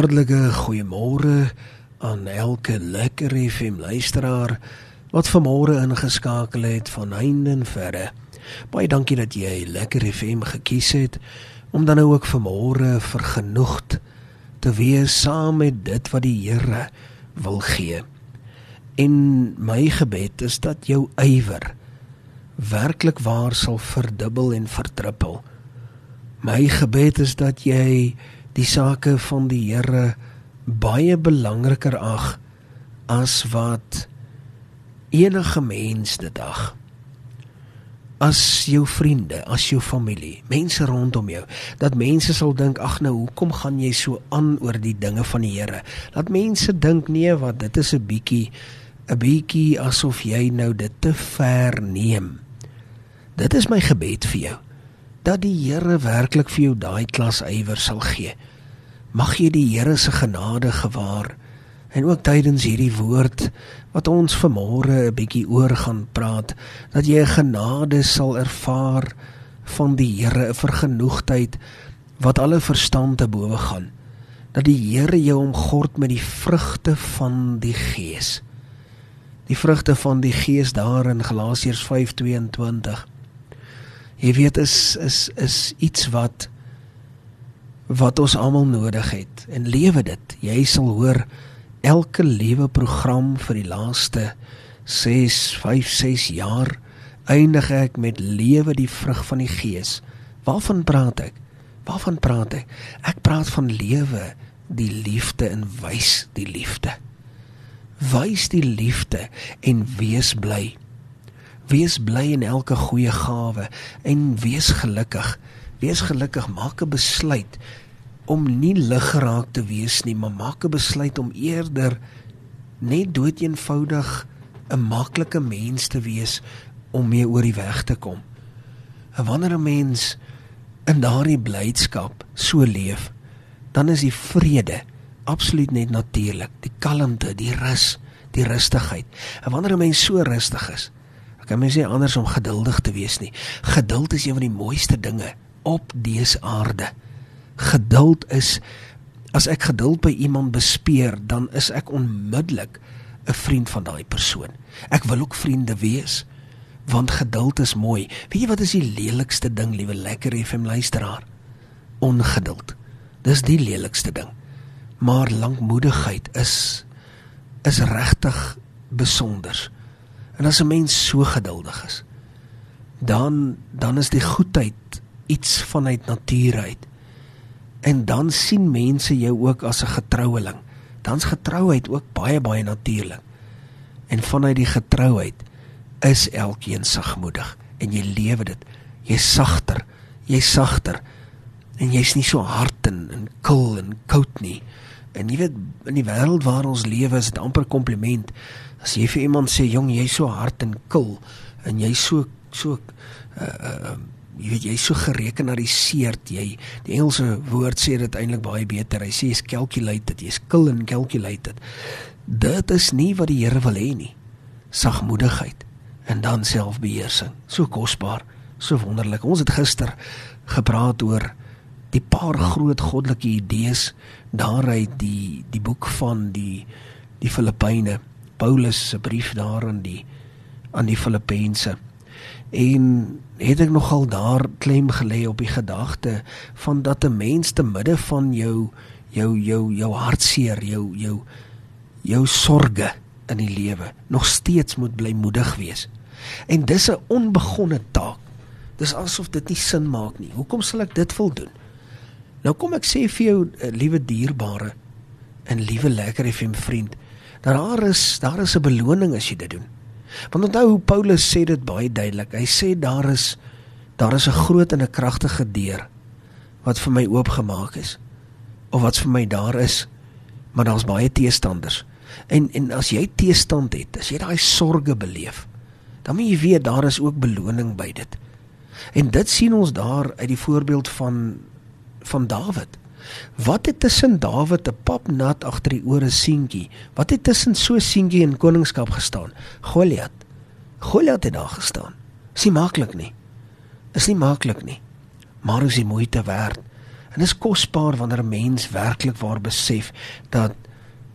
hartlike goeiemôre aan elke lekker FM luisteraar wat vanmôre ingeskakel het van heinde en verre. Baie dankie dat jy lekker FM gekies het om dan nou ook vanmôre vergenoegd te wees saam met dit wat die Here wil gee. En my gebed is dat jou ywer werklik waar sal verdubbel en vertrippel. My gebed is dat jy die sake van die Here baie belangriker ag as wat enige mens dit ag. As jou vriende, as jou familie, mense rondom jou, dat mense sal dink ag nou, hoekom gaan jy so aan oor die dinge van die Here? Dat mense dink nee, wat dit is 'n bietjie 'n bietjie asof jy nou dit te ver neem. Dit is my gebed vir jou dat die Here werklik vir jou daai klas ywer sal gee. Mag jy die Here se genade gewaar en ook tydens hierdie woord wat ons vanmôre 'n bietjie oor gaan praat, dat jy 'n genade sal ervaar van die Here, 'n vergenoegdheid wat alle verstand te bowe gaan. Dat die Here jou omgord met die vrugte van die Gees. Die vrugte van die Gees daar in Galasiërs 5:22 jy weet is is is iets wat wat ons almal nodig het. En lewe dit. Jy sal hoor elke lewe program vir die laaste 6 5 6 jaar eindig ek met lewe die vrug van die gees. Waarvan praat ek? Waarvan praat ek? Ek praat van lewe die liefde en wys die liefde. Wys die liefde en wees bly Wees bly in elke goeie gawe en wees gelukkig. Wees gelukkig, maak 'n besluit om nie lig geraak te wees nie, maar maak 'n besluit om eerder net doeteenvoudig 'n maklike mens te wees om mee oor die weg te kom. En wanneer 'n mens in daardie blydskap so leef, dan is die vrede absoluut net natuurlik, die kalmte, die rus, die rustigheid. En wanneer 'n mens so rustig is, kan mens nie anders om geduldig te wees nie. Geduld is een van die mooiste dinge op dese aarde. Geduld is as ek geduld by iemand bespeer, dan is ek onmiddellik 'n vriend van daai persoon. Ek wil ook vriende wees want geduld is mooi. Weet jy wat is die lelikste ding, liewe lekker FM luisteraar? Ongeduld. Dis die lelikste ding. Maar lankmoedigheid is is regtig besonders. En as 'n mens so geduldig is, dan dan is die goedheid iets vanuit natuur uit. En dan sien mense jou ook as 'n getroueling. Dan's getrouheid ook baie baie natuurlik. En vanuit die getrouheid is elkeen sagmoedig en jy lewe dit. Jy's sagter, jy's sagter en jy's nie so hard en, en kil en koud nie. En jy weet in die wêreld waar ons lewe is dit amper kompliment. As jy vir iemand sê jong jy's so hard en kil en jy's so so uh, uh jy weet jy's so gerekenariseerd jy die Engelse woord sê dit eintlik baie beter. Hy sê jy's calculated jy's kil en calculated. Dit is nie wat die Here wil hê nie. Sagmoedigheid en dan selfbeheersing. So kosbaar so wonderlik. Ons het gister gepraat oor die paar groot goddelike idees daaruit die die boek van die die Filippyne Paulus se brief daar aan die aan die Filippense. En het ek nogal daar klem gelê op die gedagte van dat 'n mens te midde van jou jou jou jou hartseer, jou jou jou sorges in die lewe nog steeds moet bly moedig wees. En dis 'n onbegonne taak. Dis asof dit nie sin maak nie. Hoekom sal ek dit wil doen? Nou kom ek sê vir jou, eh, liewe dierbare en liewe lekker FM vriend, daar is daar is 'n beloning as jy dit doen. Want onthou hoe Paulus sê dit baie duidelik. Hy sê daar is daar is 'n groot en 'n kragtige deur wat vir my oopgemaak is of wat vir my daar is, maar daar's baie teestanders. En en as jy teestand het, as jy daai sorge beleef, dan moet jy weet daar is ook beloning by dit. En dit sien ons daar uit die voorbeeld van van Dawid. Wat het tussen Dawid 'n pap nat agter die ore seentjie? Wat het tussen so seentjie en koningskap gestaan? Goliat. Goliat het daar gestaan. Is nie maklik nie. Is nie maklik nie. Maar is die moeite werd. En is kosbaar wanneer 'n mens werklik waar besef dat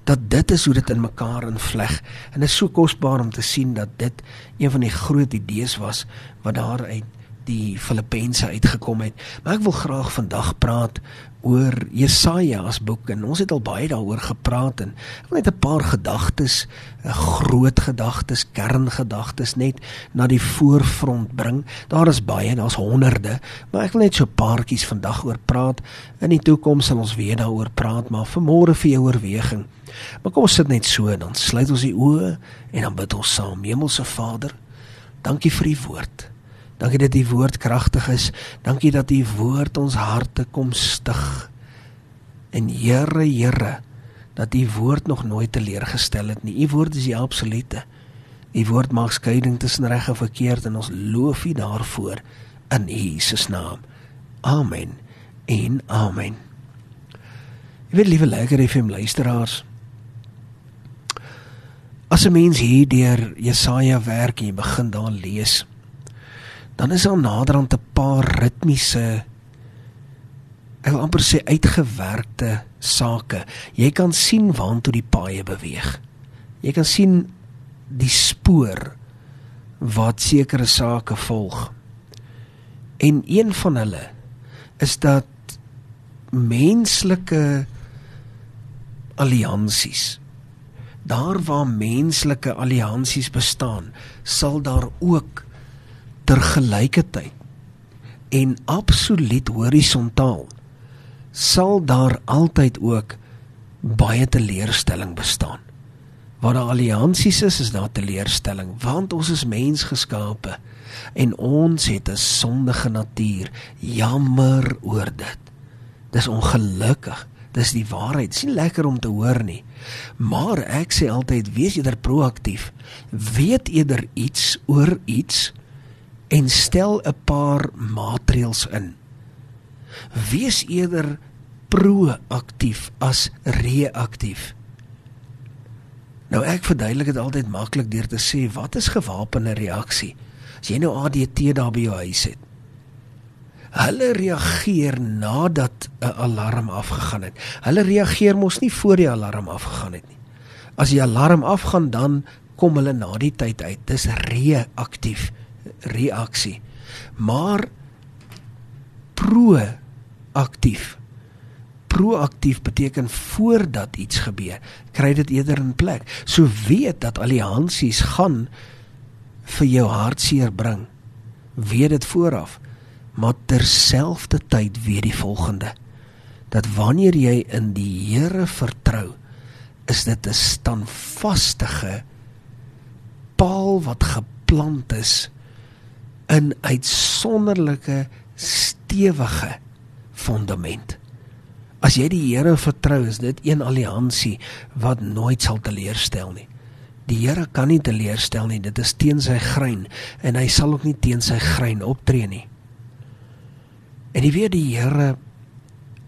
dat dit is hoe dit in mekaar invleg. En dit is so kosbaar om te sien dat dit een van die groot idees was wat daar uit die Filippense uitgekom het. Maar ek wil graag vandag praat oor Jesaja as boek en ons het al baie daaroor gepraat en ek wil net 'n paar gedagtes, groot gedagtes, kerngedagtes net na die voorfront bring. Daar is baie, daar's honderde, maar ek wil net so 'n paartjies vandag oor praat. In die toekoms sal ons weer daaroor praat, maar vanmôre vir jou oorweging. Maar kom ons sit net so, dan sluit ons die oë en dan bid ons saam. Hemelse Vader, dankie vir u woord. Dankie dat u woord kragtig is. Dankie dat u woord ons harte kom stig. En Here, Here, dat u woord nog nooit teleurgestel het nie. U woord is die absolute. U woord maak skeiding tussen reg en verkeerd en ons loof u daarvoor in Jesus naam. Amen. En amen. Ek wil liewe hê vir luisteraars. As 'n mens hier deur Jesaja werk en jy begin daar lees, dan is daar naderhand 'n paar ritmiese ek wil amper sê uitgewerkte sake. Jy kan sien waantoe die paaie beweeg. Jy kan sien die spoor wat sekere sake volg. En een van hulle is dat menslike alliansies daar waar menslike alliansies bestaan, sal daar ook tergelykertyd en absoluut horisontaal sal daar altyd ook baie teleurstelling bestaan. Waar daar alliansies is, is daar teleurstelling want ons is mens geskape en ons het 'n sondige natuur. Jammer oor dit. Dis ongelukkig. Dis die waarheid. Dis nie lekker om te hoor nie. Maar ek sê altyd wees eerder proaktief. Weet eerder iets oor iets en stel 'n paar maatreëls in. Wees eerder proaktief as reaktief. Nou ek verduidelik dit altyd maklik deur te sê wat is gewapende reaksie? As jy nou ADT daar by jou huis het. Hulle reageer nadat 'n alarm afgegaan het. Hulle reageer mos nie voor die alarm afgegaan het nie. As die alarm afgaan dan kom hulle na die tyd uit. Dis reaktief reaksie. Maar proaktief. Proaktief beteken voordat iets gebeur, kry dit eerder in plek. So weet dat alliansies gaan vir jou hartseer bring. Weet dit vooraf. Maar terselfdertyd weet die volgende dat wanneer jy in die Here vertrou, is dit 'n standvastige paal wat geplant is in uitsonderlike stewige fondament. As jy die Here vertrou, is dit een alliansie wat nooit sal teleurstel nie. Die Here kan nie teleurstel nie. Dit is teen sy grein en hy sal ook nie teen sy grein optree nie. En jy weet die Here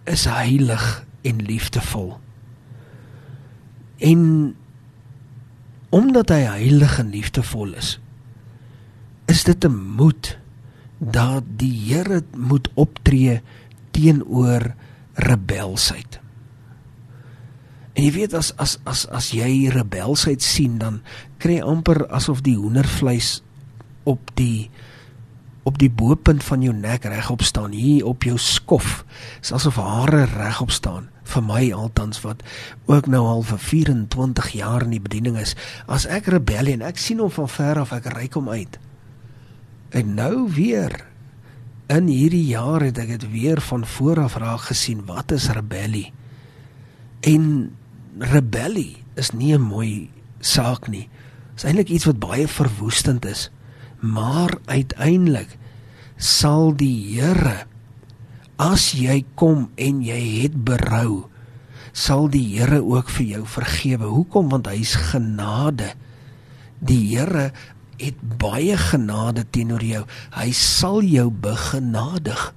is heilig en liefdevol. En omdat hy heilig en liefdevol is, is dit 'n moed dat die Here moet optree teenoor rebelsheid. En jy weet as as as as jy rebelsheid sien dan kry amper asof die hoendervleis op die op die bopunt van jou nek regop staan hier op jou skof. Dis asof hare regop staan vir my altans wat ook nou al vir 24 jaar in die bediening is. As ek rebel en ek sien hom van ver af, ek ry hom uit. En nou weer in hierdie jaar het ek dit weer van voor af raak gesien wat is rebellie. En rebellie is nie 'n mooi saak nie. Dit is eintlik iets wat baie verwoestend is. Maar uiteindelik sal die Here as jy kom en jy het berou, sal die Here ook vir jou vergewe. Hoekom? Want hy's genade. Die Here het baie genade teenoor jou. Hy sal jou begenadig.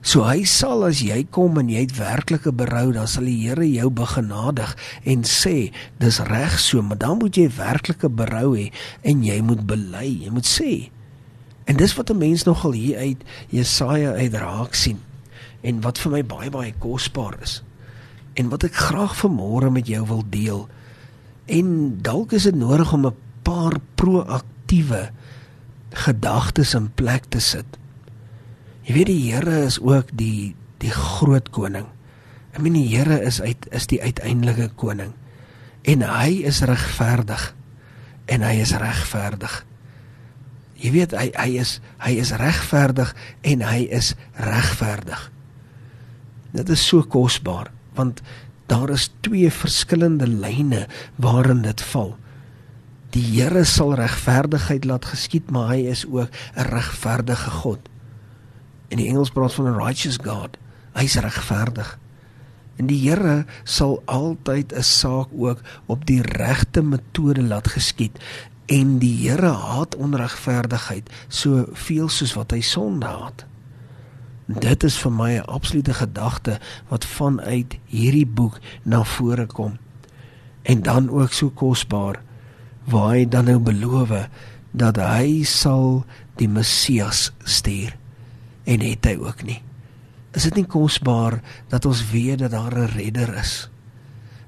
So hy sal as jy kom en jy het werklike berou, dan sal die Here jou begenadig en sê, dis reg so, maar dan moet jy werklike berou hê en jy moet bely, jy moet sê. En dis wat 'n mens nogal hier uit Jesaja uit raak sien. en wat vir my baie baie kosbaar is. En wat ek graag vanmôre met jou wil deel. En dalk is dit nodig om 'n paar proaktiewe gedagtes in plek te sit. Jy weet die Here is ook die die groot koning. Ek meen die Here is uit is die uiteindelike koning en hy is regverdig en hy is regverdig. Jy weet hy hy is hy is regverdig en hy is regverdig. Dit is so kosbaar want daar is twee verskillende lyne waarin dit val. Die Here sal regverdigheid laat geskied, maar hy is ook 'n regverdige God. In die Engels praat van 'n righteous God. Hy's regverdig. En die Here sal altyd 'n saak ook op die regte metode laat geskied en die Here haat onregverdigheid soveel soos wat hy sonde haat. Dit is vir my 'n absolute gedagte wat vanuit hierdie boek na vore kom. En dan ook so kosbaar waar hy dan nou beloof dat hy sal die Messias stuur en het hy ook nie. Is dit nie kosbaar dat ons weet dat daar 'n redder is?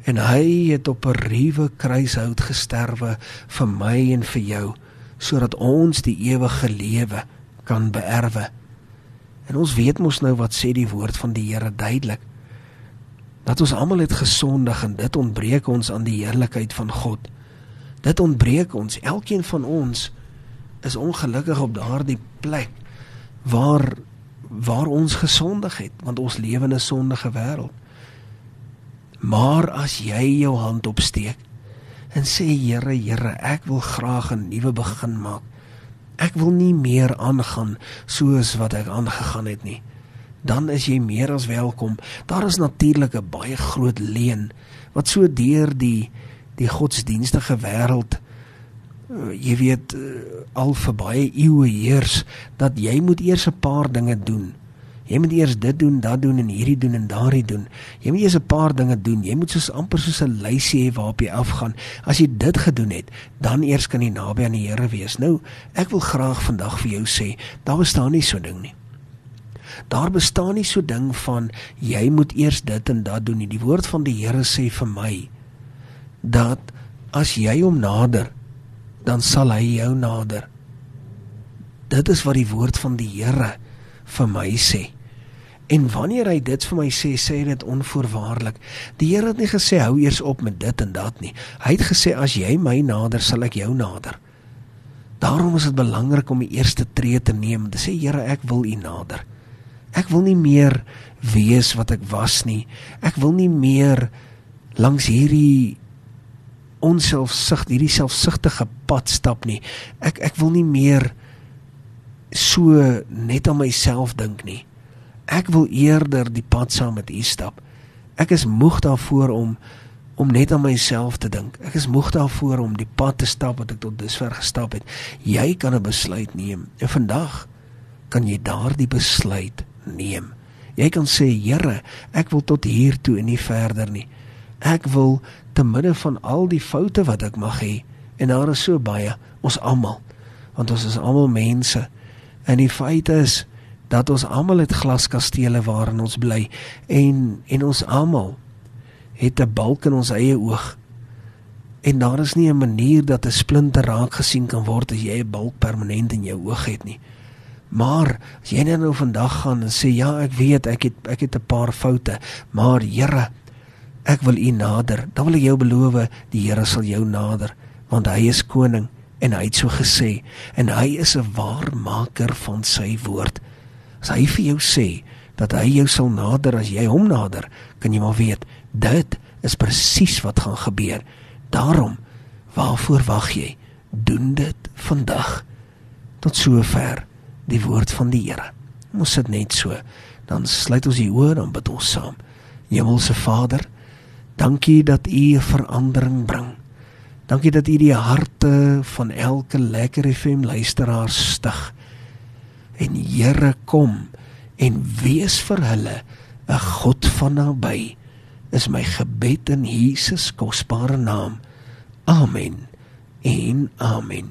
En hy het op 'n ruwe kruishout gesterwe vir my en vir jou sodat ons die ewige lewe kan beerwe. En ons weet mos nou wat sê die woord van die Here duidelik. Dat ons almal het gesondig en dit ontbreek ons aan die heerlikheid van God. Dit ontbreek ons. Elkeen van ons is ongelukkig op daardie plek waar waar ons gesondig het want ons lewe in 'n sondige wêreld. Maar as jy jou hand opsteek en sê Here, Here, ek wil graag 'n nuwe begin maak. Ek wil nie meer aangaan soos wat ek aangegaan het nie. Dan is jy meer as welkom. Daar is natuurlik 'n baie groot leen wat so deur die die godsdienstige wêreld uh, jy weet uh, al vir baie eeue heers dat jy moet eers 'n paar dinge doen Jy moet eers dit doen, dat doen en hierdie doen en daardie doen. Jy moet eers 'n paar dinge doen. Jy moet soos amper soos 'n lysie hê waarop jy afgaan. As jy dit gedoen het, dan eers kan jy naby aan die Here wees. Nou, ek wil graag vandag vir jou sê, daar bestaan nie so ding nie. Daar bestaan nie so ding van jy moet eers dit en dat doen nie. Die woord van die Here sê vir my dat as jy hom nader, dan sal hy jou nader. Dit is wat die woord van die Here vir my sê. En wanneer hy dit vir my sê, sê hy dit onvoorwaardelik. Die Here het nie gesê hou eers op met dit en dat nie. Hy het gesê as jy my nader, sal ek jou nader. Daarom is dit belangrik om die eerste tree te neem. Dit sê Here, ek wil U nader. Ek wil nie meer wees wat ek was nie. Ek wil nie meer langs hierdie onselfsug, hierdie selfsugtige pad stap nie. Ek ek wil nie meer so net aan myself dink nie. Ek wil eerder die pad saam met U stap. Ek is moeg daarvoor om om net aan myself te dink. Ek is moeg daarvoor om die pad te stap wat ek tot dusver gestap het. Jy kan 'n besluit neem. En vandag kan jy daardie besluit neem. Jy kan sê, Here, ek wil tot hier toe en nie verder nie. Ek wil te midde van al die foute wat ek mag hê en daar is so baie, ons almal, want ons is almal mense. En die feit is dat ons almal het glaskastele waarin ons bly en en ons almal het 'n balk in ons eie oog. En daar is nie 'n manier dat 'n splinter raak gesien kan word as jy 'n balk permanent in jou oog het nie. Maar as jy nou vandag gaan en sê ja, ek weet ek het ek het 'n paar foute, maar Here, ek wil U nader. Dan wil ek jou beloof, die Here sal jou nader, want hy is koning en hy het so gesê en hy is 'n waarmaker van sy woord. As hy vir jou sê dat hy jou sal nader as jy hom nader, kan jy maar weet dit is presies wat gaan gebeur. Daarom waarvoor wag jy? Doen dit vandag. Tot sover die woord van die Here. Ons sit net so. Dan sluit ons die oë en bid ons saam. Hemelse Vader, dankie dat U verandering bring. Dankie dat U die harte van elke lekker FM luisteraar stig. En Here kom en wees vir hulle 'n God van naby. Is my gebed in Jesus kosbare naam. Amen. En amen.